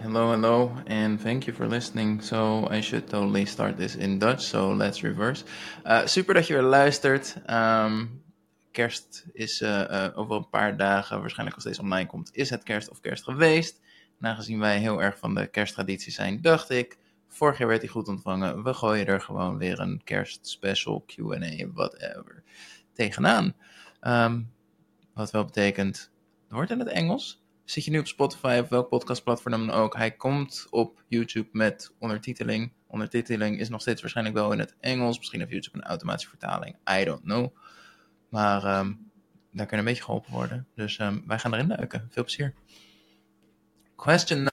Hello, hello, and thank you for listening. So, I should totally start this in Dutch, so let's reverse. Uh, super dat je weer luistert. Um, kerst is uh, uh, over een paar dagen, waarschijnlijk als deze online komt, is het kerst of kerst geweest. En aangezien wij heel erg van de kersttraditie zijn, dacht ik, vorig jaar werd hij goed ontvangen. We gooien er gewoon weer een kerstspecial, Q&A, whatever, tegenaan. Um, wat wel betekent, wordt in het Engels. Zit je nu op Spotify of welk podcastplatform dan ook? Hij komt op YouTube met ondertiteling. Ondertiteling is nog steeds waarschijnlijk wel in het Engels. Misschien heeft YouTube een automatische vertaling. I don't know. Maar um, daar kan een beetje geholpen worden. Dus um, wij gaan erin duiken. Veel plezier. Question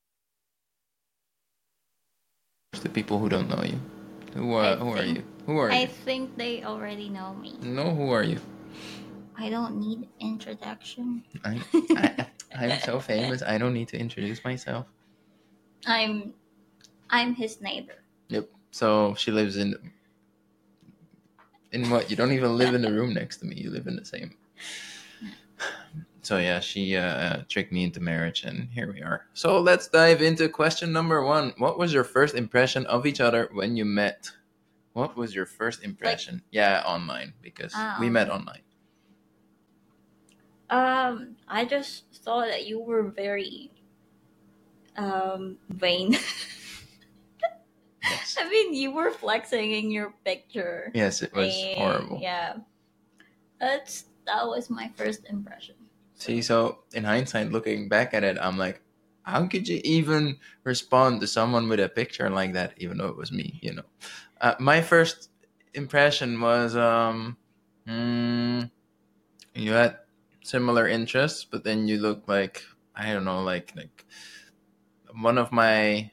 the people who don't know you. Who, who are you? Who are I you? think they already know me. No, who are you? I don't need introduction. I, I, I'm so famous. I don't need to introduce myself. I'm I'm his neighbor. Yep. So she lives in in what? You don't even live in the room next to me. You live in the same. So yeah, she uh, tricked me into marriage, and here we are. So let's dive into question number one. What was your first impression of each other when you met? What was your first impression? yeah, online because we met online. Um, I just thought that you were very um vain. Yes. I mean, you were flexing in your picture. Yes, it was And, horrible. Yeah, that's that was my first impression. See, so in hindsight, looking back at it, I'm like, how could you even respond to someone with a picture like that, even though it was me, you know? Uh, my first impression was, um, mm, you had similar interests, but then you look like, I don't know, like, like one of my,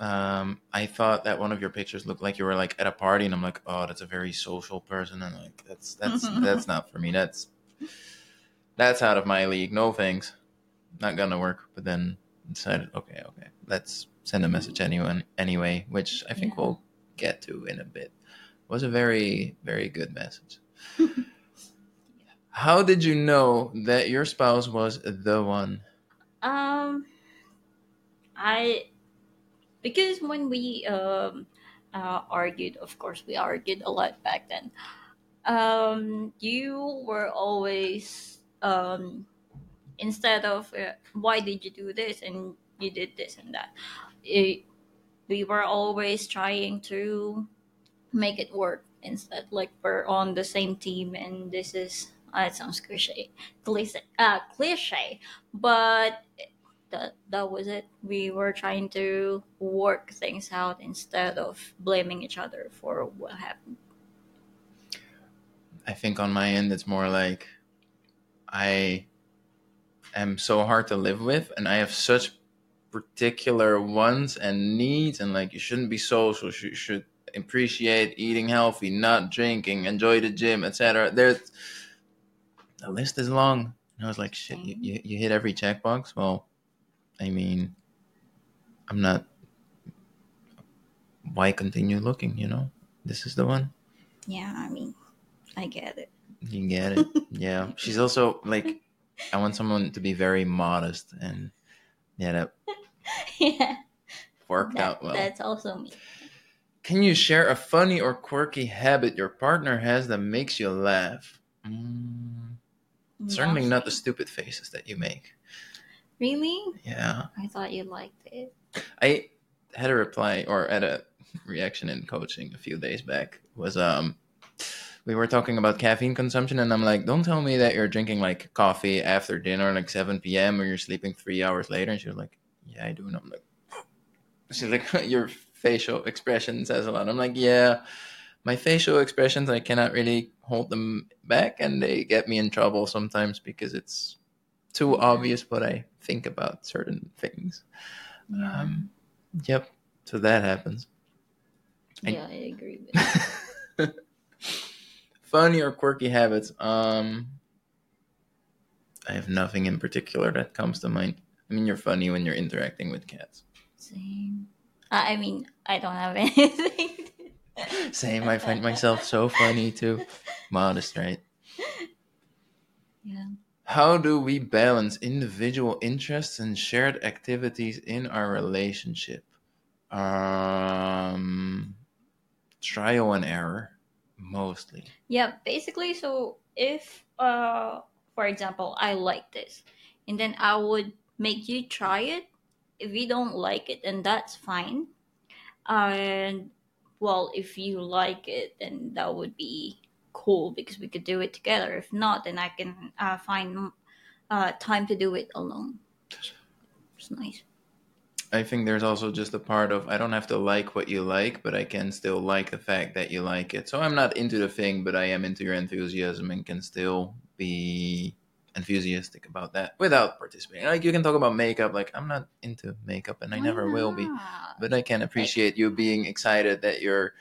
um, I thought that one of your pictures looked like you were like at a party, and I'm like, oh, that's a very social person, and like, that's, that's, that's not for me. That's, that's out of my league. No thanks. Not gonna work. But then decided, okay, okay, let's send a message anyway. Anyway, which I think Yeah. we'll get to in a bit. Was a very, very good message. How did you know that your spouse was the one? Um, I because when we um uh, argued, of course, we argued a lot back then. Um, you were always um instead of uh, why did you do this and you did this and that. It, we were always trying to make it work instead like we're on the same team and this is uh, it sounds cliche cliche uh cliche but that that was it. We were trying to work things out instead of blaming each other for what happened. I think on my end, it's more like I am so hard to live with, and I have such particular wants and needs, and like you shouldn't be social. You should appreciate eating healthy, not drinking, enjoy the gym, etc. There's the list is long. And I was like, shit, you, you, you hit every checkbox. Well, I mean, I'm not. Why continue looking? You know, this is the one. Yeah, I mean, I get it. You get it. yeah. She's also like, I want someone to be very modest, and yeah, that yeah, worked that- out well. that's also me. Can you share a funny or quirky habit your partner has that makes you laugh? Mm, certainly not the stupid faces that you make. Really? Yeah. I thought you liked it. I had a reply or had a reaction in coaching a few days back was um we were talking about caffeine consumption and I'm like, don't tell me that you're drinking like coffee after dinner like seven PM or you're sleeping three hours later and she was like, Yeah, I do and I'm like she's like your facial expression says a lot. I'm like, Yeah, my facial expressions I cannot really hold them back and they get me in trouble sometimes because it's too obvious what I think about certain things. Yeah, Um, yep. So that happens. Yeah I agree with. Funny or quirky habits. Um, I have nothing in particular that comes to mind. I mean, you're funny when you're interacting with cats. Same. I I mean, I don't have anything. Same. I find myself so funny too. Modest, right? Yeah. How do we balance individual interests and shared activities in our relationship? Um, trial and error, mostly. Yeah, basically, so if, uh, for example, I like this, and then I would make you try it. If you don't like it, then that's fine. And well, if you like it, then that would be cool because we could do it together. If not, then I can uh, find uh, time to do it alone. It's nice. I think there's also just a part of I don't have to like what you like, but I can still like the fact that you like it. So I'm not into the thing, but I am into your enthusiasm and can still be enthusiastic about that without participating. Like you can talk about makeup, like I'm not into makeup and I never will be, but I can appreciate you being excited that your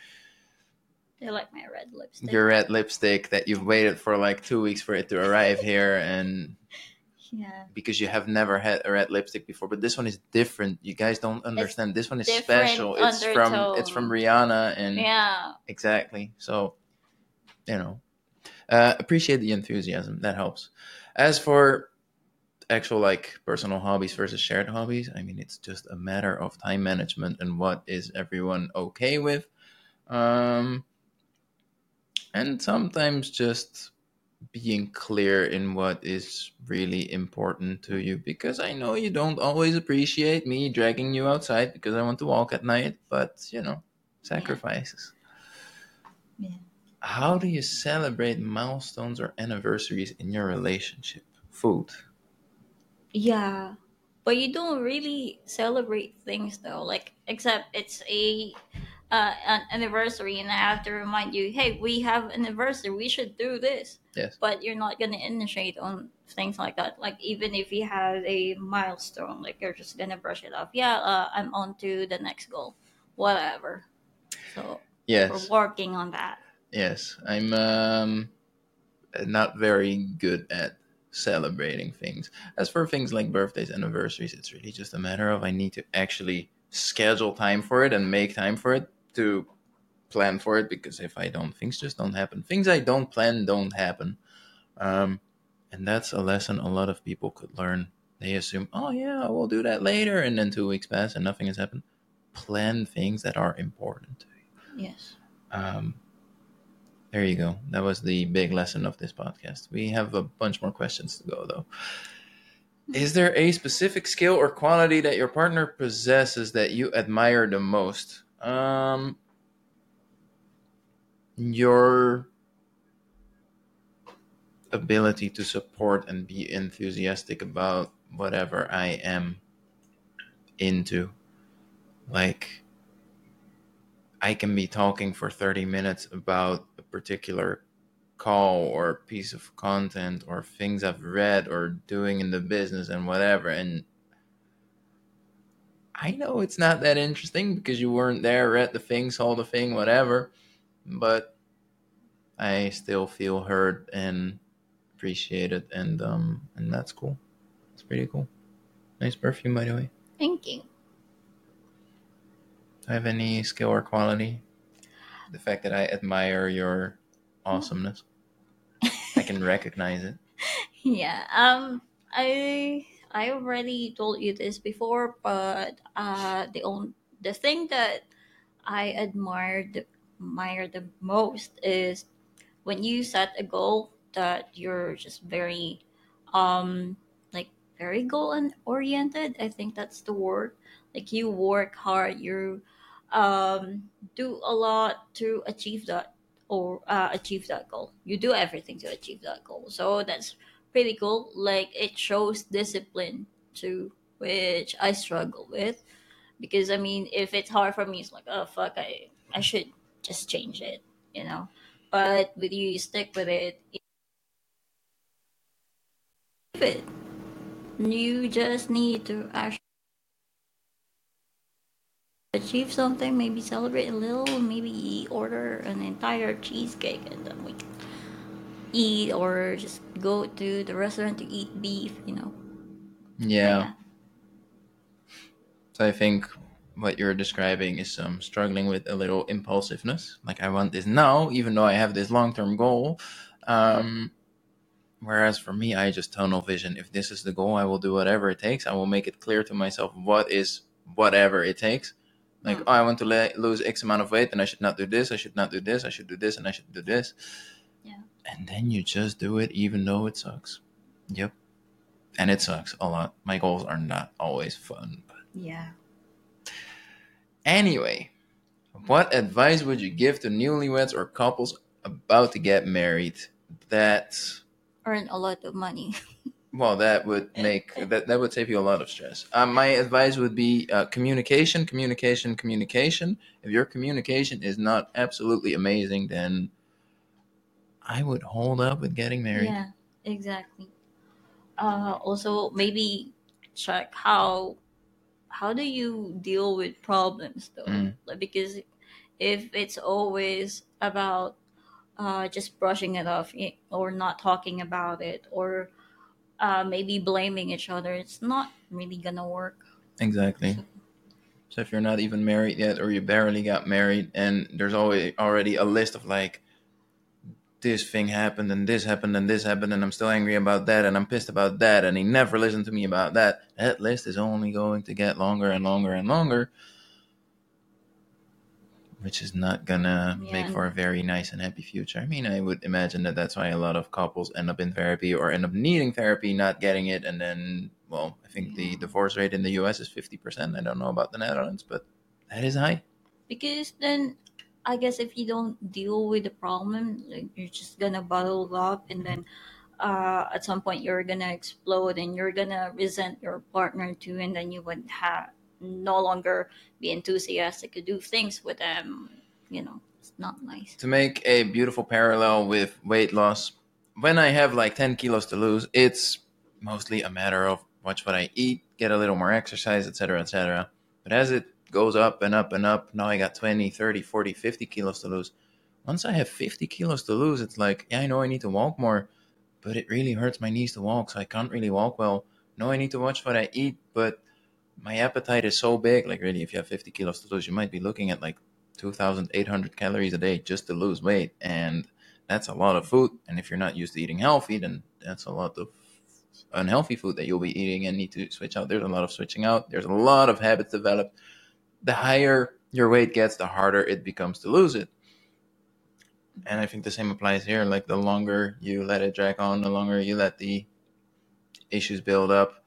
They like my red lipstick. your red lipstick that you've waited for like two weeks for it to arrive here and yeah. because you have never had a red lipstick before but this one is different you guys don't understand this one is special it's from it's from rihanna and Yeah. exactly so you know uh, appreciate the enthusiasm that helps as for actual like personal hobbies versus shared hobbies i mean it's just a matter of time management and what is everyone okay with um and sometimes just being clear in what is really important to you because i know you don't always appreciate me dragging you outside because i want to walk at night but you know sacrifices. How do you celebrate milestones or anniversaries in your relationship food Yeah. But you don't really celebrate things though, like except it's a uh, an anniversary, and I have to remind you, hey, we have an anniversary. We should do this. Yes. But you're not gonna initiate on things like that. Like even if you have a milestone, like you're just gonna brush it off. Yeah, uh, I'm on to the next goal, whatever. So yes we're working on that. Yes, I'm um, not very good at celebrating things. As for things like birthdays, anniversaries, it's really just a matter of I need to actually schedule time for it and make time for it to plan for it because if I don't, things just don't happen. Things I don't plan don't happen. Um, and that's a lesson a lot of people could learn. They assume, oh, yeah, we'll do that later. And then two weeks pass and nothing has happened. Plan things that are important to you. Yes. Um, there you go. That was the big lesson of this podcast. We have a bunch more questions to go, though. Is there a specific skill or quality that your partner possesses that you admire the most? Um, your ability to support and be enthusiastic about whatever I am into. Like, I can be talking for 30 minutes about a particular call or piece of content or things I've read or doing in the business and whatever. And I know it's not that interesting because you weren't there, read the thing, saw the thing, whatever. But I still feel heard and appreciated, and um, and that's cool. It's pretty cool. Nice perfume, by the way. Thank you. I have any skill or quality? The fact that I admire your awesomeness. I can recognize it. Yeah. Um. I I already told you this before, but uh, the on the thing that I admire the admire the most is when you set a goal that you're just very um like very goal oriented. I think that's the word. Like you work hard, you um do a lot to achieve that or uh, achieve that goal. You do everything to achieve that goal. So that's pretty cool. Like it shows discipline too, which I struggle with because I mean, if it's hard for me, it's like, oh fuck, I I should just change it, you know. But with you, you stick with it. It. You just need to actually achieve something. Maybe celebrate a little. Maybe order an entire cheesecake, and then we can eat, or just go to the restaurant to eat beef. You know. Yeah. So I think what you're describing is um, struggling with a little impulsiveness. Like I want this now, even though I have this long-term goal. Um, Whereas for me, I just tunnel vision. If this is the goal, I will do whatever it takes. I will make it clear to myself what is whatever it takes. Like, Mm. oh, I want to la- lose X amount of weight, and I should not do this. I should not do this. I should do this, and I should do this. Yeah. And then you just do it, even though it sucks. Yep. And it sucks a lot. My goals are not always fun. But Yeah. anyway, what advice would you give to newlyweds or couples about to get married? That Earn a lot of money. Well, that would make that that would save you a lot of stress. Um, my advice would be uh, communication, communication, communication. If your communication is not absolutely amazing, then I would hold up with getting married. Yeah, exactly. Uh, also, maybe check how how do you deal with problems though? Mm. Like, because if it's always about uh, just brushing it off eh, or not talking about it or uh, maybe blaming each other, it's not really gonna work. Exactly. So if you're not even married yet, or you barely got married, and there's always already a list of like, this thing happened, and this happened, and this happened, and I'm still angry about that, and I'm pissed about that, and he never listened to me about that. That list is only going to get longer and longer and longer, which is not gonna Yeah. make for a very nice and happy future. I mean, I would imagine that that's why a lot of couples end up in therapy or end up needing therapy, not getting it, and then, well, I think the divorce rate in the U.S. is fifty percent. I don't know about the Netherlands, but that is high. Because then, I guess if you don't deal with the problem, like, you're just gonna bottle up, and then uh, at some point you're gonna explode, and you're gonna resent your partner too, and then you would have no longer be enthusiastic to do things with them. You know, it's not nice. To make a beautiful parallel with weight loss, when I have like ten kilos to lose, it's mostly a matter of watch what I eat, get a little more exercise, etc., etc. But as it goes up and up and up, now I got 20, 30, 40, 50 kilos to lose. Once I have 50 kilos to lose, it's like, yeah, I know I need to walk more, but it really hurts my knees to walk, so I can't really walk well. No, I need to watch what I eat, but my appetite is so big. Like, really, if you have 50 kilos to lose, you might be looking at like 2,800 calories a day just to lose weight. And that's a lot of food. And if you're not used to eating healthy, then that's a lot of unhealthy food that you'll be eating and need to switch out. There's a lot of switching out. There's a lot of habits developed. The higher your weight gets, the harder it becomes to lose it. And I think the same applies here. Like the longer you let it drag on, the longer you let the issues build up,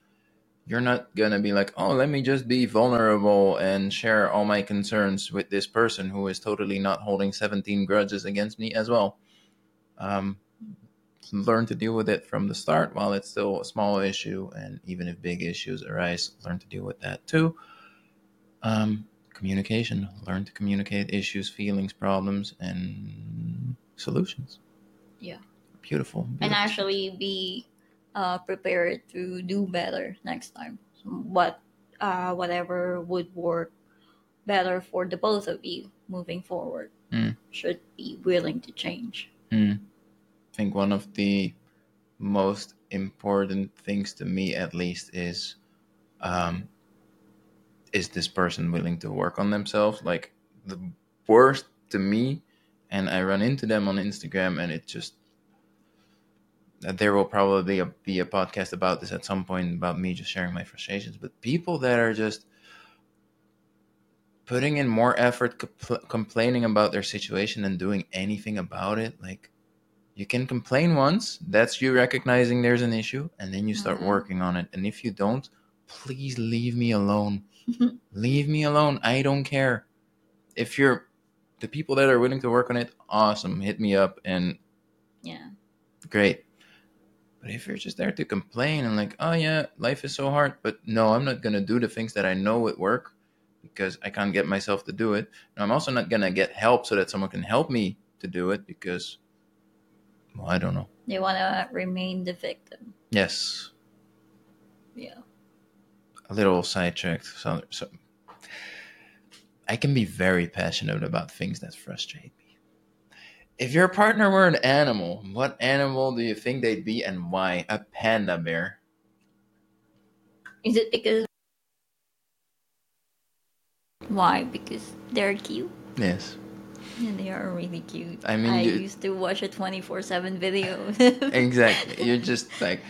you're not gonna be like, oh, let me just be vulnerable and share all my concerns with this person who is totally not holding 17 grudges against me as well. Um, learn to deal with it from the start while it's still a small issue, and even if big issues arise, learn to deal with that too. Um, communication, learn to communicate issues, feelings, problems, and solutions. Yeah. Beautiful. and actually be uh, prepared to do better next time. So what, uh, whatever would work better for the both of you moving forward Mm. should be willing to change. Mm. I think one of the most important things to me, at least, is um, is this person willing to work on themselves? Like the worst to me, and I run into them on Instagram, and it just there will probably be a podcast about this at some point about me just sharing my frustrations. But people that are just putting in more effort compl- complaining about their situation and doing anything about it like you can complain once that's you recognizing there's an issue and then you start Mhm. working on it and if you don't please leave me alone leave me alone i don't care if you're the people that are willing to work on it awesome hit me up and Yeah. great but if you're just there to complain and like oh yeah life is so hard but no i'm not gonna do the things that i know would work because i can't get myself to do it. And i'm also not gonna get help so that someone can help me to do it because well i don't know. They want to remain the victim. yes. Yeah. a little sidetracked so, so i can be very passionate about things that frustrate me if your partner were an animal what animal do you think they'd be and why a panda bear Is it because. Why? Because they're cute? yes And they are really cute. I mean, I you- used to watch a 24 7 video. exactly. You're just like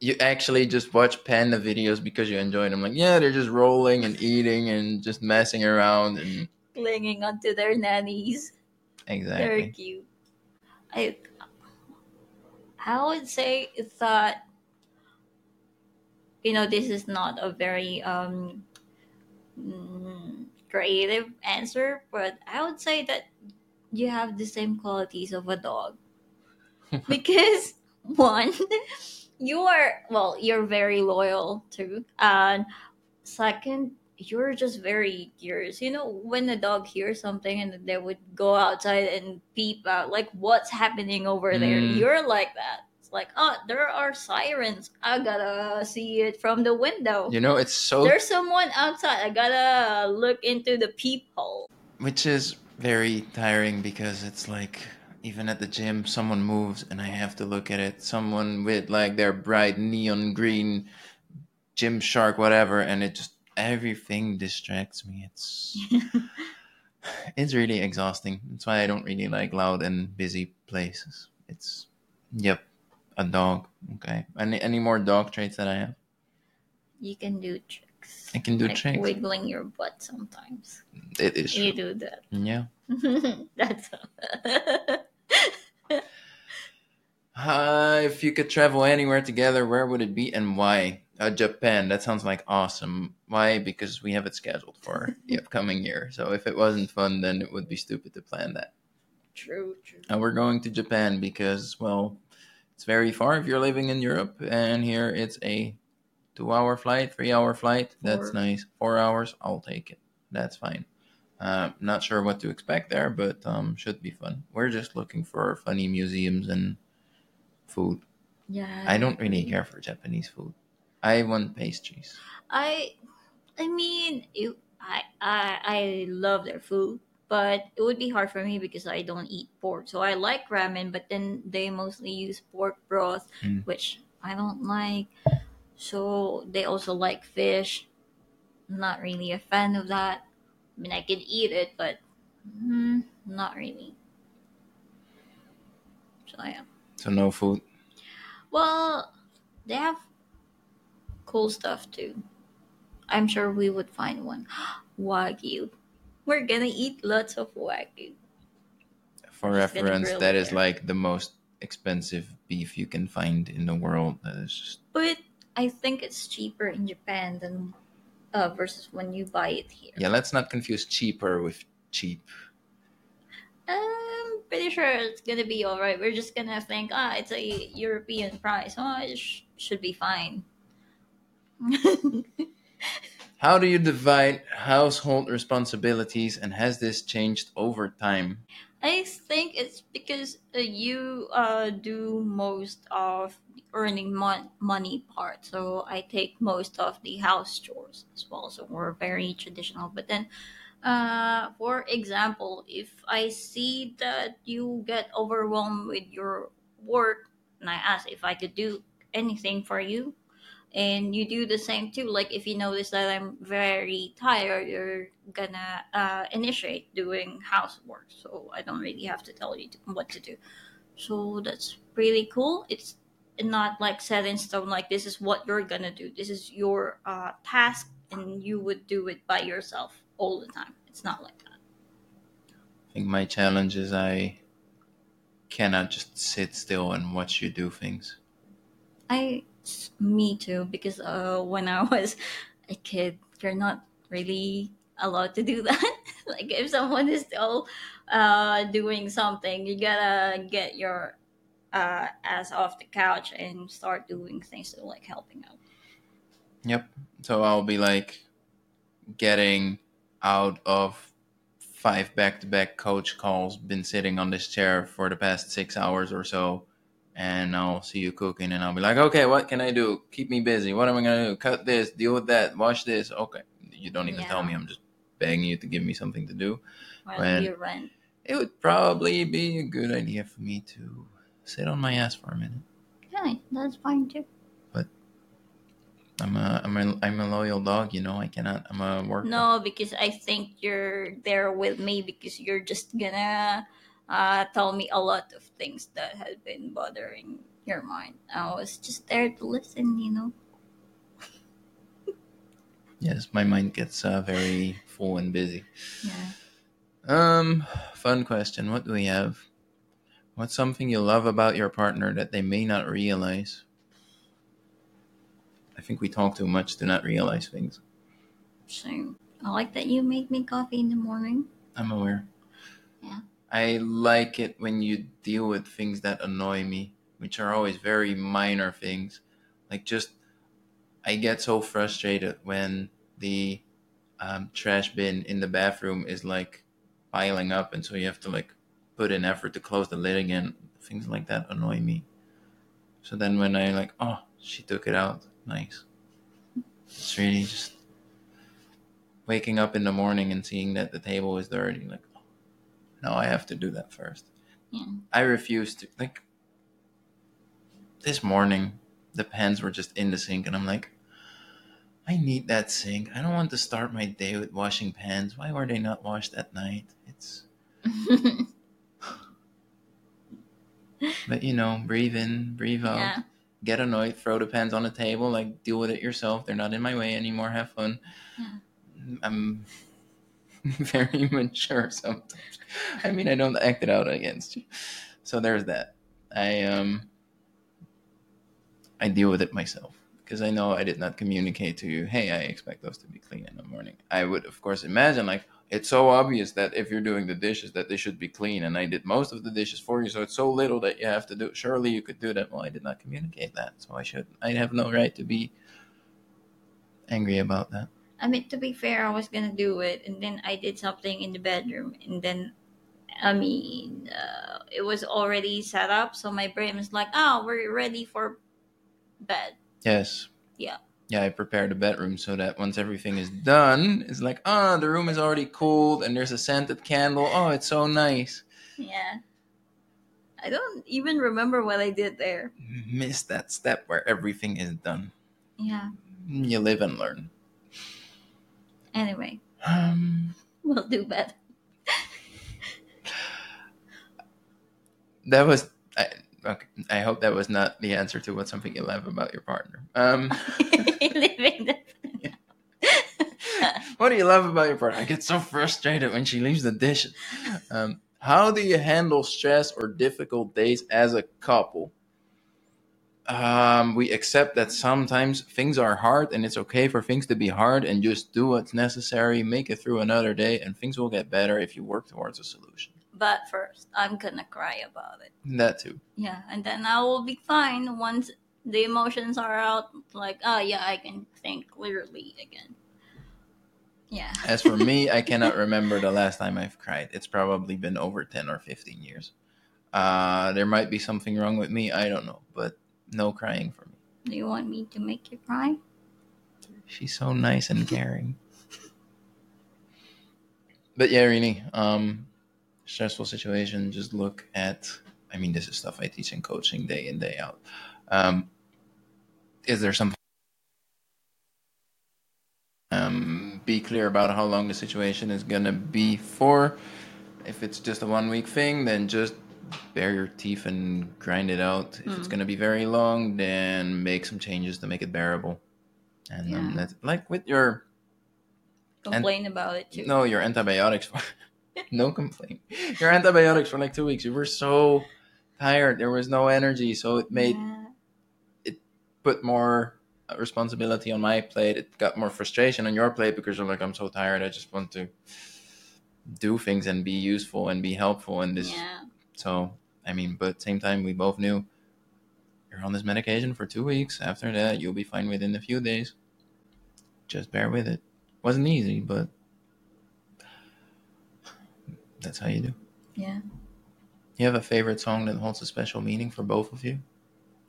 you actually just watch panda videos because you enjoy them. Like, yeah, they're just rolling and eating and just messing around and Clinging onto their nannies. Exactly. cute. I, I would say that, you know, this is not a very um, mm, creative answer, but I would say that you have the same qualities of a dog. because, one, you are, well, you're very loyal too. And second, you're just very curious. You know, when a dog hears something and they would go outside and peep out, like what's happening over there, Mm. you're like that. It's like, oh, there are sirens. I gotta see it from the window. You know, it's so There's someone outside. I gotta look into the peephole. which is very tiring because it's like even at the gym someone moves and I have to look at it. Someone with like their bright neon green Gymshark whatever and it just everything distracts me. It's it's really exhausting. That's why I don't really like loud and busy places. It's yep, a dog. Okay. Any any more dog traits that I have? You can do tricks. I can do like tricks. wiggling your butt sometimes. It is You true. do that. Yeah. That's Uh, if you could travel anywhere together, where would it be and why? Uh, Japan. That sounds like awesome. Why? Because we have it scheduled for the upcoming year. So if it wasn't fun, then it would be stupid to plan that. true, true. And we're going to Japan because, well, it's very far if you're living in Europe, and here it's a two-hour flight, three-hour flight. That's nice. Four hours, I'll take it. That's fine. Uh, not sure what to expect there, but um, should be fun. We're just looking for funny museums and food. Yeah. I don't really care for Japanese food. I want pastries. I I mean, it, I, I I love their food, but it would be hard for me because I don't eat pork. So I like ramen, but then they mostly use pork broth, Mm. which I don't like. So they also like fish. I'm Not really a fan of that. I mean, I could eat it, but mm, not really. So yeah. So no food. Well, they have cool stuff too. I'm sure we would find one. Wagyu. We're gonna eat lots of wagyu. For Just reference, that is there. like the most expensive beef you can find in the world. Just But I think it's cheaper in Japan than uh, versus when you buy it here. yeah. Let's not confuse cheaper with cheap. I'm pretty sure it's gonna be alright. We're just gonna think, ah, it's a European price. Oh, it sh- should be fine. How do you divide household responsibilities, and has this changed over time? I think it's because uh, you uh, do most of the earning mon- money part. So I take most of the house chores as well. So we're very traditional. But then, uh, for example, if I see that you get overwhelmed with your work, and I ask if I could do anything for you, and you do the same too. Like if you notice that I'm very tired, you're gonna uh, initiate doing housework. So I don't really have to tell you what to do. So that's really cool. It's not like set in stone. Like this is what you're gonna do. This is your uh, task, and you would do it by yourself all the time. It's not like that. I think my challenge is I cannot just sit still and watch you do things. I, me too, because uh, when I was a kid, you're not really allowed to do that. like if someone is still uh, doing something, you gotta get your uh, ass off the couch and start doing things to like helping out. Yep. So I'll be like getting out of five back to back coach calls, been sitting on this chair for the past six hours or so, and I'll see you cooking and I'll be like, okay, what can I do? Keep me busy. What am I going to do? Cut this, deal with that, wash this. Okay. You don't even tell me. I'm just begging you to give me something to do. When- you rent. It would probably be a good idea for me to sit on my ass for a minute. Yeah, that's fine too. But I'm a I'm a I'm a loyal dog. You know, I cannot. I'm a worker. No, because I think you're there with me because you're just gonna uh, tell me a lot of things that had been bothering your mind. I was just there to listen, you know. Yes, my mind gets uh, very full and busy. Yeah. Um, fun question. What do we have? What's something you love about your partner that they may not realize? I think we talk too much to not realize things. So I like that you make me coffee in the morning. I'm aware. Yeah. I like it when you deal with things that annoy me, which are always very minor things. Like just, I get so frustrated when the um, trash bin in the bathroom is like piling up, and so you have to like put in effort to close the lid again. Things like that annoy me. So then when I like, oh, she took it out, nice. It's really just waking up in the morning and seeing that the table is dirty, like, no, I have to do that first. Yeah. I refuse to like. This morning, the pans were just in the sink, and I'm like, I need that sink. I don't want to start my day with washing pans. Why were they not washed at night? It's but you know, breathe in, breathe out. yeah. Get annoyed, throw the pans on the table, like deal with it yourself. They're not in my way anymore. Have fun. Yeah. I'm very mature sometimes. I mean, I don't act it out against you. So there's that. I um I deal with it myself because I know I did not communicate to you, hey, I expect those to be clean in the morning. I would of course imagine like it's so obvious that if you're doing the dishes that they should be clean and I did most of the dishes for you, so it's so little that you have to do surely you could do that. Well, I did not communicate that, so I should I have no right to be angry about that. I mean, to be fair, I was gonna do it, and then I did something in the bedroom, and then, I mean, uh, it was already set up, so my brain was like, "Oh, we're ready for bed." Yes. Yeah. Yeah, I prepared the bedroom so that once everything is done, it's like, oh, the room is already cooled and there's a scented candle. Oh, it's so nice. Yeah. I don't even remember what I did there. Miss that step where everything is done. Yeah. You live and learn. Anyway, Um, we'll do better. that was. I, okay, I hope that was not the answer to what's something you love about your partner. Um, the. what do you love about your partner? I get so frustrated when she leaves the dishes. Um, how do you handle stress or difficult days as a couple? Um, we accept that sometimes things are hard and it's okay for things to be hard and just do what's necessary, make it through another day, and things will get better if you work towards a solution. But first, I'm gonna cry about it. That too. Yeah, and then I will be fine once the emotions are out. Like, oh yeah, I can think clearly again. Yeah. As for me, I cannot remember the last time I've cried. It's probably been over 10 or 15 years. Uh, there might be something wrong with me. I don't know, but no crying for me. Do you want me to make you cry? She's so nice and caring. but yeah, really, um, stressful situation. Just look at. I mean, this is stuff I teach in coaching day in day out. Um, is there something? Um, be clear about how long the situation is gonna be for. If it's just a one week thing, then just bare your teeth and grind it out. If it's Mm. gonna be very long, then make some changes to make it bearable. And um, Yeah. that's like with your Complain about it too. no, your antibiotics. For, no complaint. Your antibiotics for like two weeks. You were so tired. There was no energy, so it made Yeah. put more uh, responsibility on my plate. It got more frustration on your plate because you're like, I'm so tired. I just want to do things and be useful and be helpful in this. yeah. So I mean, but same time, we both knew you're on this medication for two weeks. After that, you'll be fine within a few days. Just bear with it. Wasn't easy, but that's how you do. Yeah. You have a favorite song that holds a special meaning for both of you?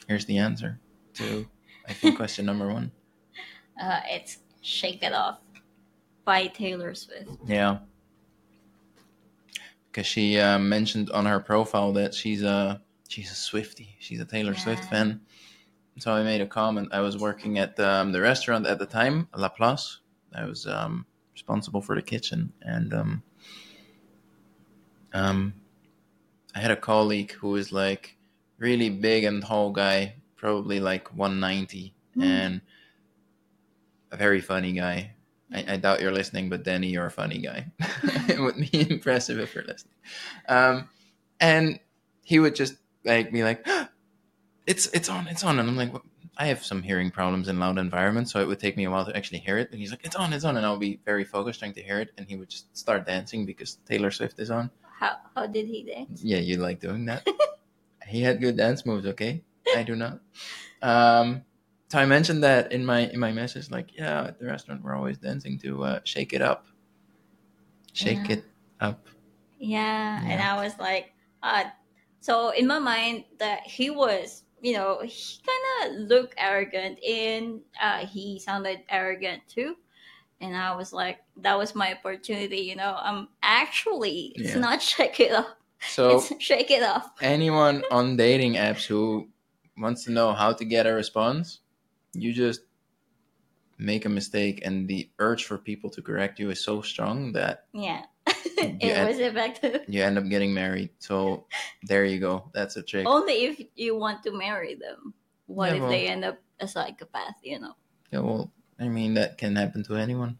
Here's the answer to, I think, question number one. Uh, it's "Shake It Off" by Taylor Swift. Yeah. Because she uh, mentioned on her profile that she's a she's a Swiftie. She's a Taylor Swift fan. so I made a comment. I was working at um, the restaurant at the time, La Place. I was um, responsible for the kitchen, and um, um, I had a colleague who was like really big and tall guy, probably like 190, Mm. and a very funny guy. I, I doubt you're listening, but Danny, you're a funny guy. it would be impressive if you're listening. Um, and he would just like be like, "It's it's on, it's on," and I'm like, "What?" I have some hearing problems in loud environments, so it would take me a while to actually hear it. And he's like, "It's on, it's on," and I'll be very focused trying to hear it, and he would just start dancing because Taylor Swift is on. How how did he dance? Yeah, you like doing that. he had good dance moves. Okay, I do not. Um, so I mentioned that in my in my message, like, yeah, at the restaurant we're always dancing to uh, "Shake It Up." Shake Yeah. it up. Yeah, and I was like, uh, so in my mind that he was, you know, he kind of looked arrogant, and uh, he sounded arrogant too. And I was like, that was my opportunity, you know. I'm actually, it's Yeah. not shake it up; So it's shake it up. anyone on dating apps who wants to know how to get a response, you just make a mistake, and the urge for people to correct you is so strong that Yeah, it had- was effective. you end up getting married. So there you go. That's a trick. Only if you want to marry them. What Yeah, if well- they end up a psychopath? You know. Yeah, well, I mean that can happen to anyone.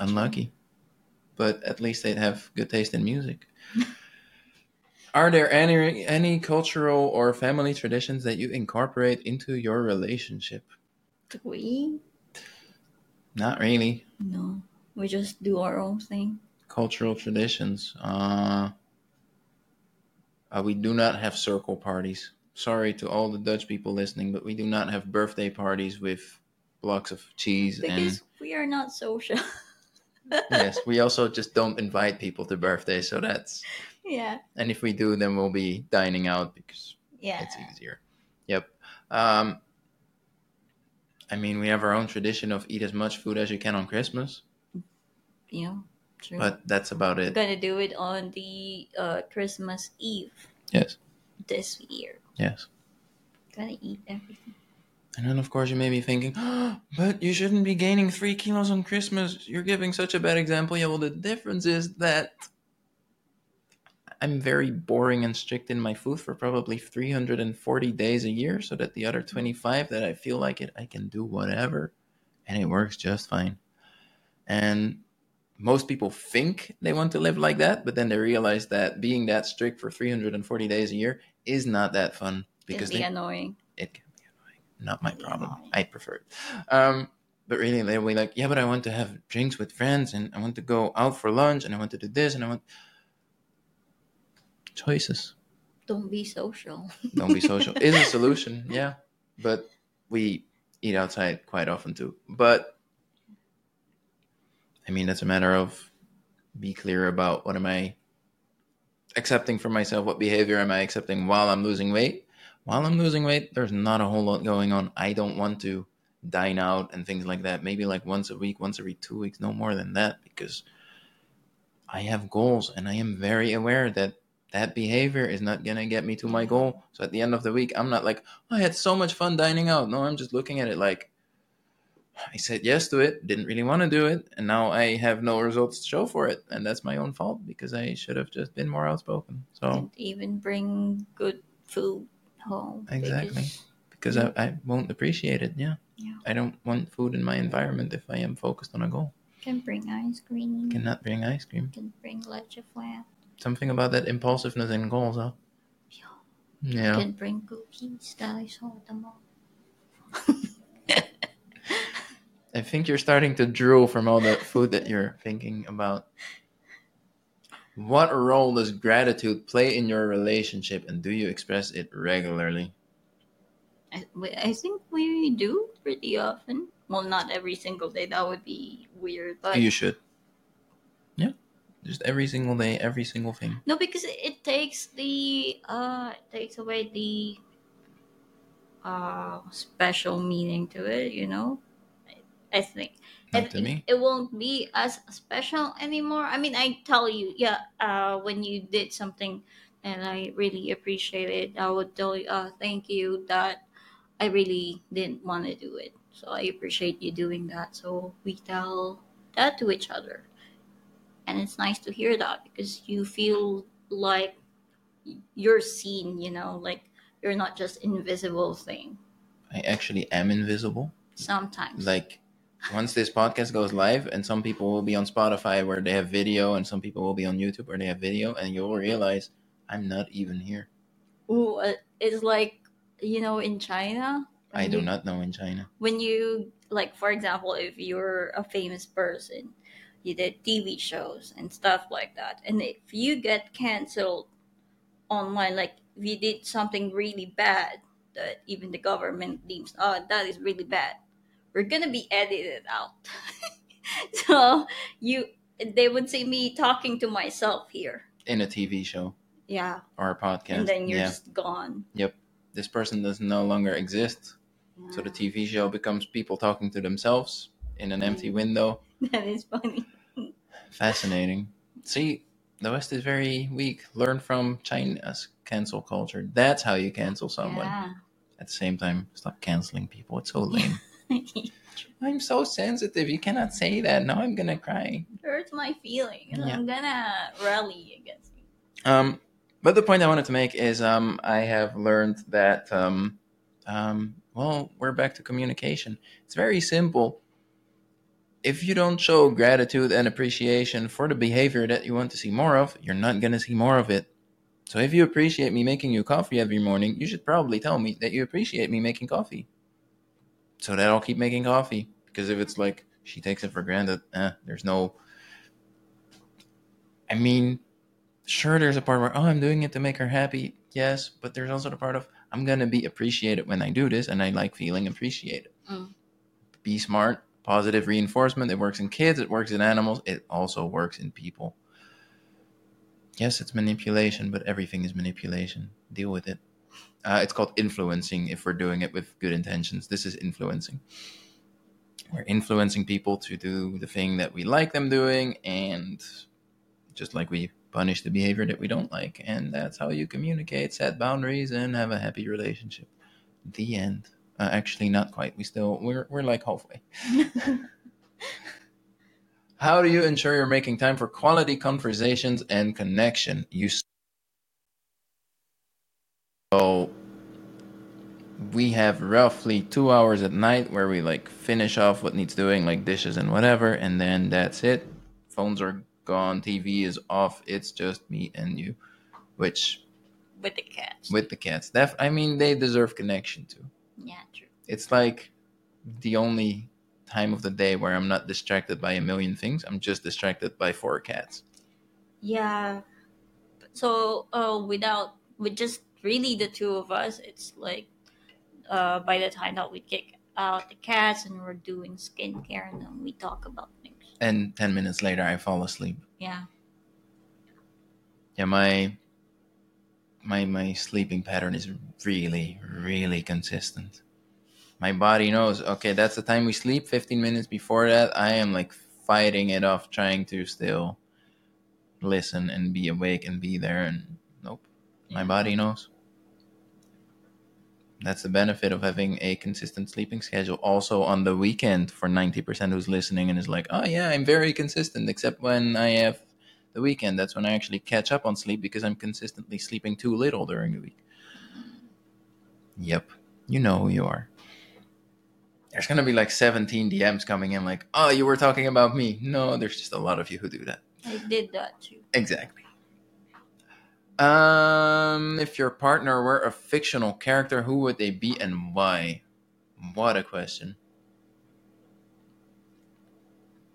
Unlucky, but at least they'd have good taste in music. Are there any any cultural or family traditions that you incorporate into your relationship? Three? Not really. No, we just do our own thing. Cultural traditions. Uh, uh, we do not have circle parties. Sorry to all the Dutch people listening, but we do not have birthday parties with blocks of cheese and Because we are not social. yes, we also just don't invite people to birthdays, so that's yeah. and if we do, then we'll be dining out because Yeah. it's easier. Yep. Um, I mean, we have our own tradition of eat as much food as you can on Christmas, You know, true. but that's about it. We're gonna do it on the uh, Christmas Eve Yes, this year. yes. Gonna eat everything. And then, of course, you may be thinking, but you shouldn't be gaining three kilos on Christmas. You're giving such a bad example. Yeah, well, the difference is that I'm very boring and strict in my food for probably 340 days a year, so that the other 25 that I feel like it, I can do whatever, and it works just fine. And most people think they want to live like that, but then they realize that being that strict for 340 days a year is not that fun Because because be they annoying. it can be annoying. Not my problem. annoying. I prefer it. Um, but really, they'll be like, yeah, but I want to have drinks with friends, and I want to go out for lunch, and I want to do this, and I want choices. Don't be social. Don't be social is a solution, yeah. But we eat outside quite often too. But I mean, that's a matter of be clear about what am I accepting for myself, what behavior am I accepting while I'm losing weight. While I'm losing weight, there's not a whole lot going on. I don't want to dine out and things like that. Maybe like once a week, once every two weeks, no more than that, because I have goals and I am very aware that that behavior is not going to get me to my goal. So at the end of the week, I'm not like, oh, I had so much fun dining out. No, I'm just looking at it like, I said yes to it, didn't really want to do it, and now I have no results to show for it. And that's my own fault because I should have just been more outspoken. So, Didn't even bring good food home. Exactly. because- because I, I won't appreciate it, yeah. Yeah. I don't want food in my environment if I am focused on a goal. Can bring ice cream. Cannot bring ice cream. Can bring leche flan. Something about that impulsiveness in goals, huh? Yeah. Can bring cookies that I saw at the mall. I think you're starting to drool from all the food that you're thinking about. What role does gratitude play in your relationship and do you express it regularly? I, I think we do pretty often. Well, not every single day. That would be weird. But You should. Just every single day, every single thing. no, because it, it takes the uh it takes away the uh special meaning to it. You know, I, I think. Not it, to me. it won't be as special anymore. I mean, I tell you, yeah, uh, when you did something and I really appreciate it, I would tell you, uh, thank you that I really didn't want to do it. So I appreciate you doing that. So we tell that to each other. And it's nice to hear that because you feel like you're seen, you know, like you're not just invisible thing. I actually am invisible. Sometimes. Like once this podcast goes live and some people will be on Spotify where they have video and some people will be on YouTube where they have video and you'll realize I'm not even here. Ooh, uh, it's like you know in China. I do you- not know in China. when you like for example if you're a famous person you did tv shows and stuff like that and if you get canceled online like if you did something really bad that even the government deems oh that is really bad we're gonna be edited out so you they would see me talking to myself here In a TV show yeah or a podcast. and then you're yeah. just gone Yep. This person does no longer exist. So the TV show becomes people talking to themselves in an empty Mm. window. that is funny Fascinating. See, the West is very weak. Learn from China's cancel culture. That's how you cancel someone. yeah At the same time, stop canceling people. It's so lame. I'm so sensitive. You cannot say that. Now I'm gonna cry. It hurts my feelings. Yeah. I'm gonna rally against you. Um, but the point I wanted to make is um, I have learned that um, um, well, we're back to communication. It's very simple. If you don't show gratitude and appreciation for the behavior that you want to see more of, you're not gonna see more of it. So if you appreciate me making you coffee every morning, you should probably tell me that you appreciate me making coffee. So that I'll keep making coffee. Because if it's like she takes it for granted, eh, there's no I mean, sure there's a part where oh i'm doing it to make her happy yes but there's also the part of i'm gonna be appreciated when i do this and i like feeling appreciated Mm. be smart positive reinforcement. It works in kids it works in animals it also works in people. Yes it's manipulation but everything is manipulation. Deal with it. Uh, it's called influencing if we're doing it with good intentions. This is influencing. We're influencing people to do the thing that we like them doing and just like we punish the behavior that we don't like. And that's how you communicate set boundaries and have a happy relationship. The end uh, actually not quite. We still we're, we're like halfway. How do you ensure you're making time for quality conversations and connection? You so we have roughly two hours at night where we like finish off what needs doing like dishes and whatever and then that's it. Phones are gone tv is off it's just me and you which With the cats. with the cats. Def i mean they deserve connection too yeah, true. it's like the only time of the day where i'm not distracted by a million things i'm just distracted by four cats Yeah. So uh, without with just really the two of us, it's like uh, by the time that we kick out the cats and we're doing skincare and then we talk about things. and 10 minutes later i fall asleep Yeah. yeah my my my sleeping pattern is really really consistent. My body knows okay that's the time we sleep. 15 minutes before that i am like fighting it off trying to still listen and be awake and be there and nope. My body knows. That's the benefit of having a consistent sleeping schedule. Also on the weekend for 90% who's listening and is like oh yeah i'm very consistent except when i have the weekend that's when i actually catch up on sleep because i'm consistently sleeping too little during the week yep you know who you are there's going to be like 17 dms coming in like oh you were talking about me no there's just a lot of you who do that I did that too. Exactly. Um, if your partner were a fictional character, who would they be and why? What a question.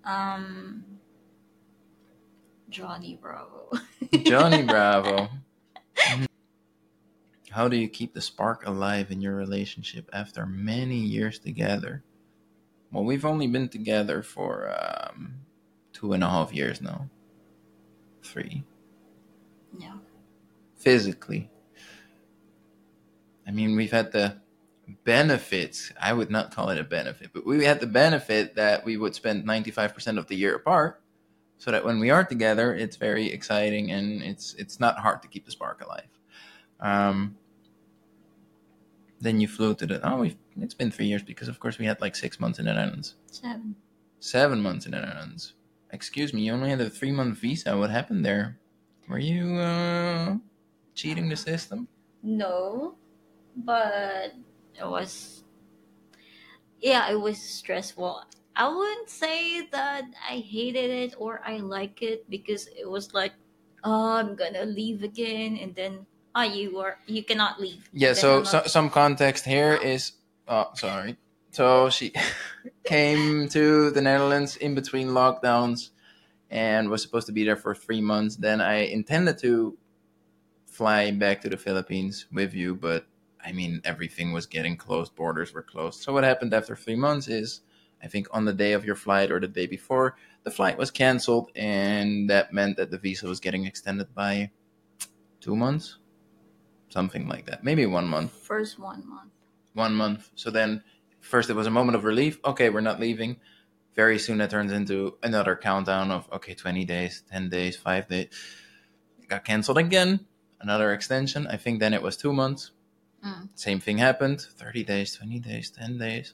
Um, Johnny Bravo. Johnny Bravo. How do you keep the spark alive in your relationship after many years together? Well, we've only been together for um, two and a half years now. Three. yeah. physically. I mean, we've had the benefit, I would not call it a benefit, but we had the benefit that we would spend 95% of the year apart so that when we are together, it's very exciting and it's it's not hard to keep the spark alive. Um, Then you flew to the. Oh, we've, it's been three years because, of course, we had like six months in the Netherlands. Seven. Seven months in the Netherlands. Excuse me, you only had a three month visa. What happened there? Were you uh, cheating the system? No, but it was. Yeah, it was stressful. I wouldn't say that I hated it or I like it because it was like, oh, I'm gonna leave again, and then ah, you are you cannot leave. Yeah. So, so some context here is. Oh, sorry. So she came to the Netherlands in between lockdowns, and was supposed to be there for three months. Then I intended to fly back to the Philippines with you, but I mean everything was getting closed. Borders were closed. So what happened after three months is, I think on the day of your flight or the day before, the flight was canceled, and that meant that the visa was getting extended by two months, something like that, maybe one month first one month. one month. So then, first it was a moment of relief. Okay, we're not leaving. Very soon that turns into another countdown of okay, twenty days, ten days, five days. It got canceled again. Another extension. I think then it was two months. Mm. Same thing happened. Thirty days, twenty days, ten days.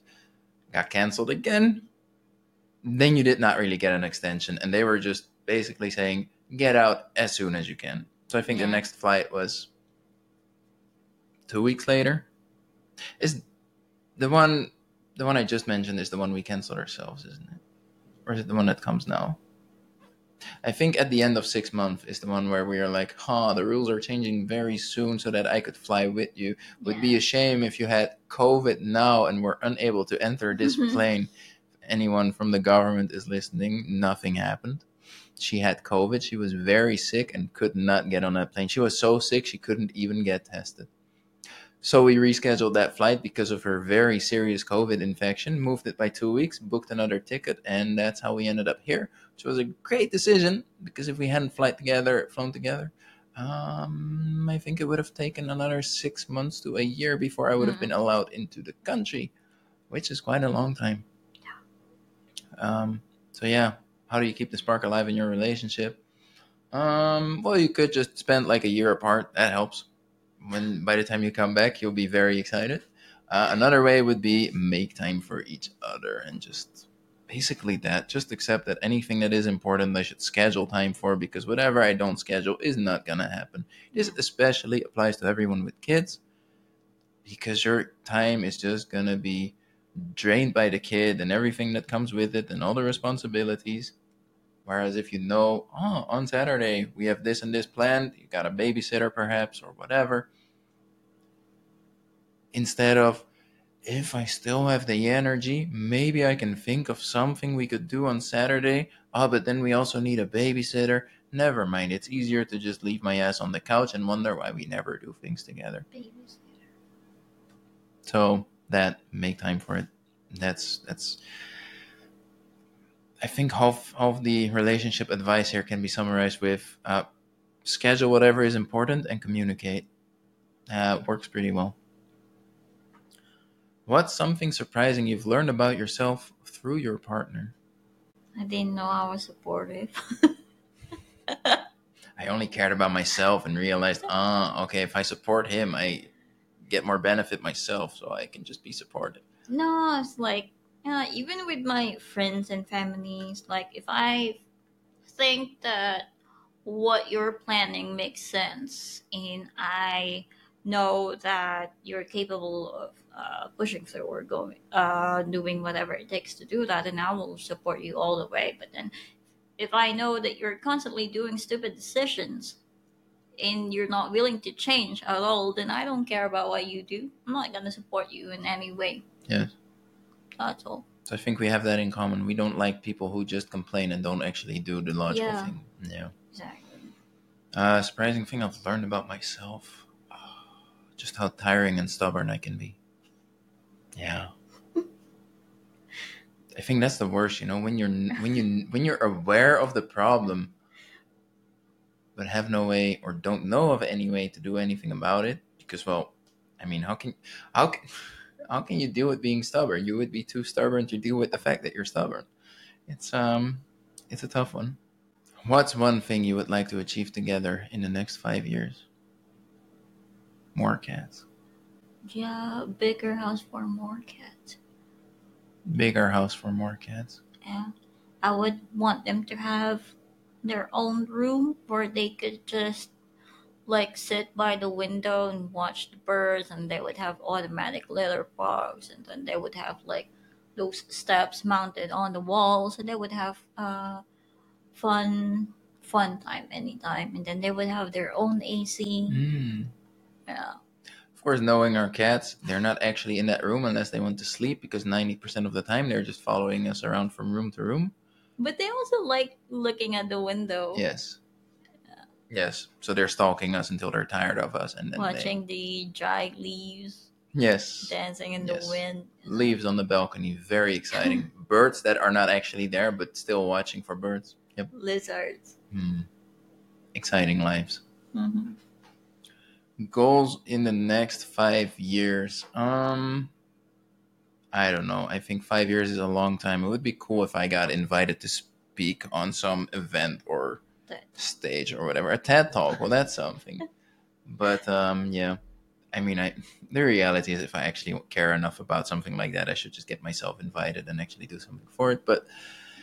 Got canceled again. Then you did not really get an extension, and they were just basically saying get out as soon as you can. So I think the next flight was two weeks later. Is the one the one I just mentioned is the one we canceled ourselves, isn't it? Or is it the one that comes now? I think at the end of six months is the one where we are like, huh, the rules are changing very soon so that I could fly with you. Would be a shame if you had COVID now and were unable to enter this Mhm. plane. If anyone from the government is listening, nothing happened. She had COVID. She was very sick and could not get on that plane. She was so sick she couldn't even get tested. So we rescheduled that flight because of her very serious COVID infection, moved it by two weeks, booked another ticket, and that's how we ended up here. Which was a great decision because if we hadn't flight together, flown together, um, I think it would have taken another six months to a year before I would have Mm. been allowed into the country, which is quite a long time. Um, so yeah, how do you keep the spark alive in your relationship? Um, well, you could just spend like a year apart. That helps. When by the time you come back, you'll be very excited. Uh, another way would be make time for each other and just basically that. Just accept that anything that is important, I should schedule time for because whatever I don't schedule is not gonna happen. This especially applies to everyone with kids because your time is just gonna be drained by the kid and everything that comes with it and all the responsibilities. Whereas if you know, oh, on Saturday we have this and this planned, you got a babysitter perhaps or whatever. Instead of, if I still have the energy, maybe I can think of something we could do on Saturday. Oh, but then we also need a babysitter. Never mind. It's easier to just leave my ass on the couch and wonder why we never do things together. Babies. So that make time for it. That's that's. I think half of the relationship advice here can be summarized with uh, schedule whatever is important and communicate. Uh, works pretty well. What's something surprising you've learned about yourself through your partner? I didn't know I was supportive. I only cared about myself and realized, ah, okay, if I support him, I get more benefit myself, so I can just be supportive. No, it's like yeah, even with my friends and families, like if I think that what you're planning makes sense and I know that you're capable of uh, pushing through or going uh, doing whatever it takes to do that, and I will support you all the way. But then if I know that you're constantly doing stupid decisions and you're not willing to change at all, then I don't care about what you do. I'm not gonna support you in any way. Yes. That's all. So I think we have that in common. We don't like people who just complain and don't actually do the logical Yeah. thing. Yeah. Exactly. Uh, surprising thing I've learned about myself, just how tiring and stubborn I can be. Yeah. I think that's the worst, you know, when you're when you when you're aware of the problem, but have no way or don't know of any way to do anything about it. Because, well, I mean, how can how can how can you deal with being stubborn? You would be too stubborn to deal with the fact that you're stubborn. It's um, it's a tough one. What's one thing you would like to achieve together in the next five years? More cats. Yeah, bigger house for more cats. Bigger house for more cats. Yeah. I would want them to have their own room where they could just like sit by the window and watch the birds and they would have automatic litter box and then they would have like those steps mounted on the walls and they would have uh fun fun time anytime and then they would have their own AC. Mm. Yeah. Of course, knowing our cats, they're not actually in that room unless they want to sleep because 90% of the time they're just following us around from room to room. But they also like looking at the window. Yes. Yes. So they're stalking us until they're tired of us and then they- Watching the dry leaves yes. dancing in Yes. the wind. Leaves on the balcony, very exciting. birds that are not actually there but still watching for birds. Yep. Lizards. Hmm. Exciting lives. hmm Goals in the next five years. Um, I don't know. I think five years is a long time. It would be cool if I got invited to speak on some event or stage or whatever. A TED talk. Well, that's something. But um, yeah. I mean, I the reality is, if I actually care enough about something like that, I should just get myself invited and actually do something for it. But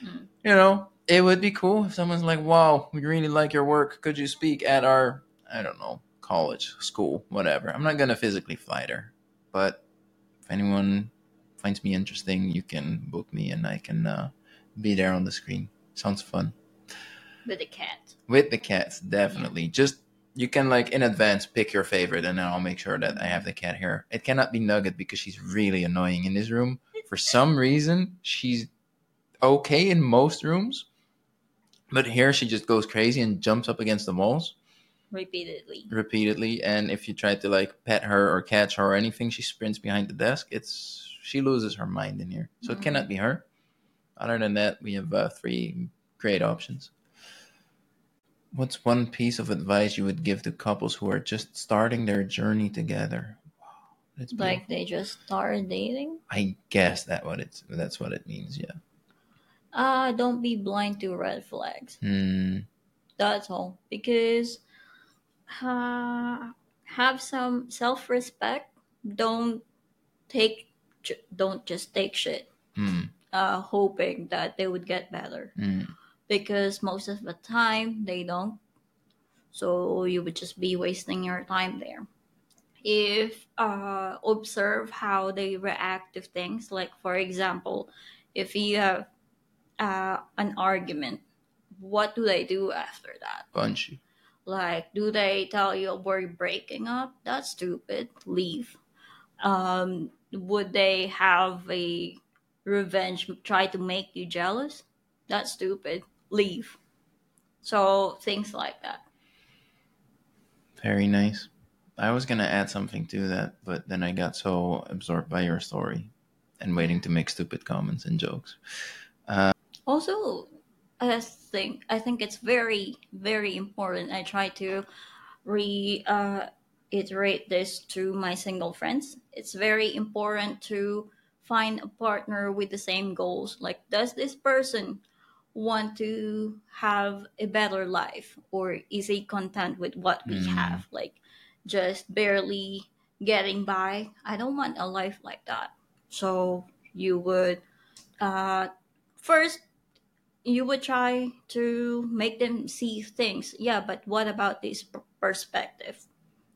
Mm. you know, it would be cool if someone's like, "Wow, we really like your work. Could you speak at our, I don't know, college, school, whatever?" I'm not gonna physically fly there, but if anyone finds me interesting, you can book me and I can uh, be there on the screen. Sounds fun With a cat. with the cats, definitely. Just you can like in advance pick your favorite, and then I'll make sure that I have the cat here. It cannot be Nugget because she's really annoying in this room. For some reason, she's okay in most rooms, but here she just goes crazy and jumps up against the walls Repeatedly. repeatedly. And if you try to like pet her or catch her or anything, she sprints behind the desk. It's she loses her mind in here, so it Mhm. cannot be her. Other than that, we have uh, three great options. What's one piece of advice you would give to couples who are just starting their journey together? Wow, that's Like they just started dating. I guess that what it's that's what it means. Yeah. Uh don't be blind to red flags. Hmm. That's all. Because uh, have some self respect. Don't take don't just take shit. Hmm. Uh hoping that they would get better. Hmm. because most of the time they don't. So you would just be wasting your time there. If uh, observe how they react to things, like for example, if you have uh, an argument, what do they do after that? Punch you. Like, do they tell you we're breaking up? That's stupid. Leave. Um, would they have a revenge, try to make you jealous? That's stupid. Leave. So things like that. Very nice. I was gonna add something to that, but then I got so absorbed by your story and waiting to make stupid comments and jokes. Also, I think I think it's very very important. I try to re uh, this to my single friends. It's very important to find a partner with the same goals. Like, does this person want to have a better life, or is he content with what we Mm. have? Like, just barely getting by. I don't want a life like that. So you would uh, first you would try to make them see things. Yeah, but what about this perspective?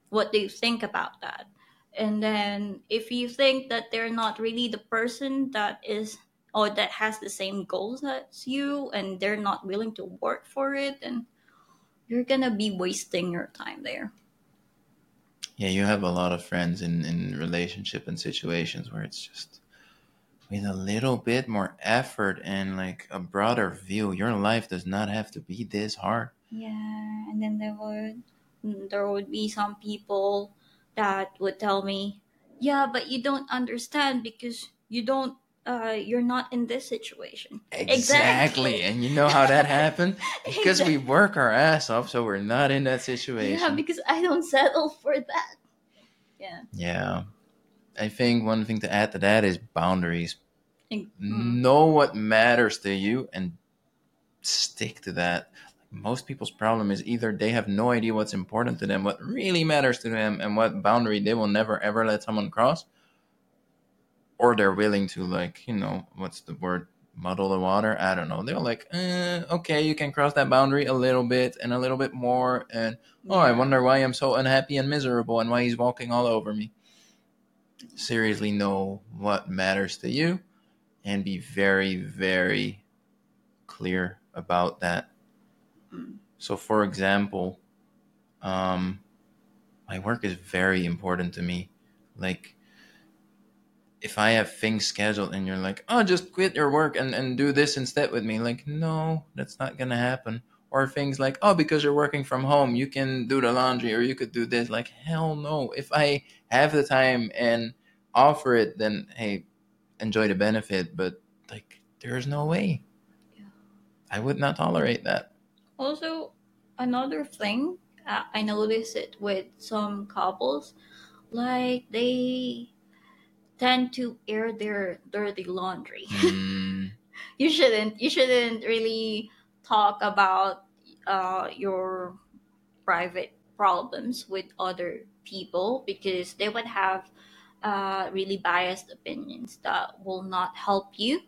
What do you think about that? And then if you think that they're not really the person that is or that has the same goals as you and they're not willing to work for it, then you're gonna be wasting your time there. Yeah, you have a lot of friends in in relationship and situations where it's just with a little bit more effort and like a broader view, your life does not have to be this hard. Yeah, and then there would there would be some people that would tell me, "Yeah, but you don't understand because you don't uh you're not in this situation." Exactly. And you know how that happened? Because we work our ass off so we're not in that situation. Yeah, because I don't settle for that. Yeah. Yeah. I think one thing to add to that is boundaries. And- mm, Know what matters to you and stick to that. most people's problem is either they have no idea what's important to them, what really matters to them, and what boundary they will never ever let someone cross, or they're willing to like you know what's the word muddle the water. I don't know. They're like, eh, okay, you can cross that boundary a little bit and a little bit more, and oh, I wonder why I'm so unhappy and miserable, and why he's walking all over me. Seriously, know what matters to you, and be very very clear about that. So, for example, um, my work is very important to me. Like, if I have things scheduled and you're like, oh, just quit your work and, and do this instead with me, like, no, that's not going to happen. Or things like, oh, because you're working from home, you can do the laundry or you could do this. Like, hell no. If I have the time and offer it, then hey, enjoy the benefit. But, like, there's no way. Yeah. I would not tolerate that. Also, another thing, uh, I notice it with some couples, like they tend to air their dirty laundry. Mm, you shouldn't. You shouldn't really talk about uh, your private problems with other people because they would have uh, really biased opinions that will not help you.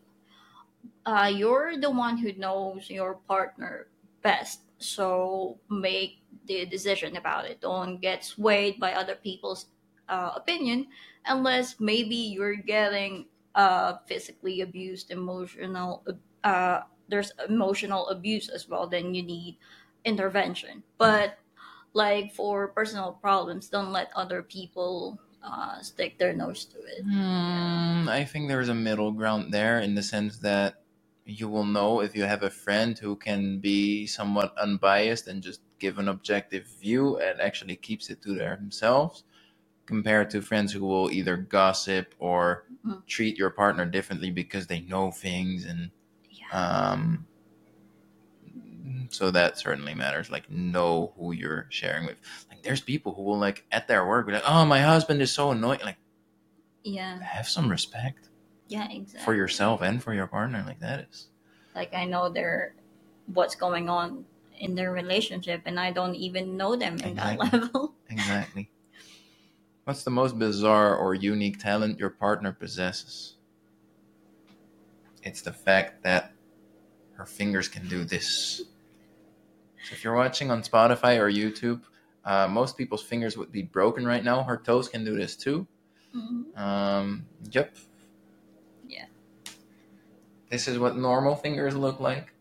Uh, you're the one who knows your partner best, so make the decision about it. Don't get swayed by other people's uh, opinion unless maybe you're getting uh, physically abused, emotional. Uh, there's emotional abuse as well. Then you need intervention. But like for personal problems, don't let other people uh, stick their nose to it. Hmm, I think there's a middle ground there in the sense that you will know if you have a friend who can be somewhat unbiased and just give an objective view and actually keeps it to themselves compared to friends who will either gossip or Mm. treat your partner differently because they know things and Yeah. um so that certainly matters like know who you're sharing with like there's people who will like at their work be like oh my husband is so annoying like yeah. have some respect Yeah. Exactly. for yourself and for your partner like that is like I know their what's going on in their relationship, and I don't even know them in that level. exactly what's the most bizarre or unique talent your partner possesses it's the fact that her fingers can do this if you're watching on spotify or youtube uh, most people's fingers would be broken right now her toes can do this too Mhm. um, yep Yeah. this is what normal fingers look like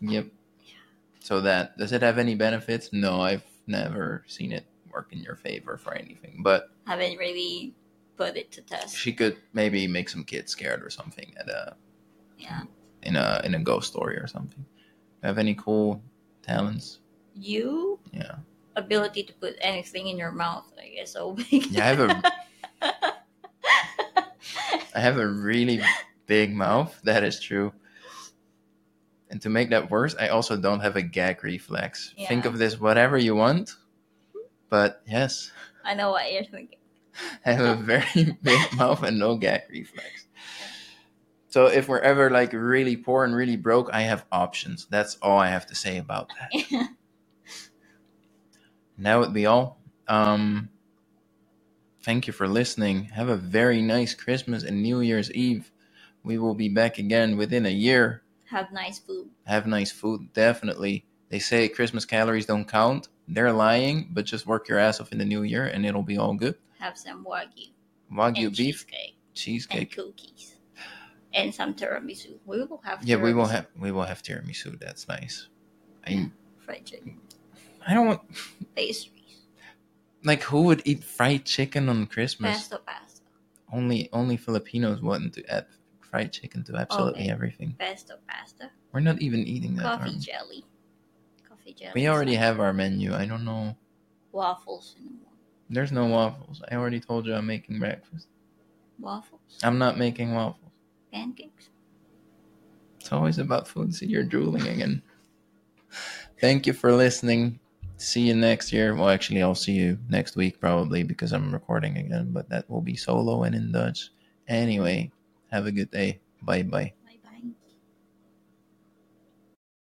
yep Yeah. so that does it have any benefits no i've never seen it work in your favor for anything but Haven't really put it to test. she could maybe make some kids scared or something at a Yeah. in a in a ghost story or something have any cool talents You yeah ability to put anything in your mouth, I guess. Oh so big. yeah i have a i have a really big mouth that is true and to make that worse i also don't have a gag reflex think of this whatever you want but yes I know what you're thinking. I have a very big mouth and no gag reflex. So if we're ever like really poor and really broke, I have options. That's all I have to say about that. And that would be all. Um, thank you for listening. Have a very nice Christmas and New Year's Eve. We will be back again within a year. Have nice food. Have nice food, definitely. They say Christmas calories don't count. They're lying, but just work your ass off in the new year and it'll be all good. Have some wagyu Wagyu and beef, cheesecake and cheesecake. cookies and some tiramisu. We will have. Yeah, we will have we will have tiramisu. That's nice. I fried chicken I don't want pastries, like who would eat fried chicken on Christmas? pesto pasta, Only only Filipinos want to add fried chicken to absolutely Okay. everything. pesto pasta, We're not even eating that. coffee jelly, coffee jelly. We already have our menu. I don't know. waffles in the morning. There's no waffles. I already told you I'm making breakfast. Waffles, I'm not making waffles. Pancakes. It's always about food. See, you're drooling again. Thank you for listening. See you next year. Well, actually, I'll see you next week probably because I'm recording again, but that will be solo and in Dutch. Anyway, have a good day. Bye bye.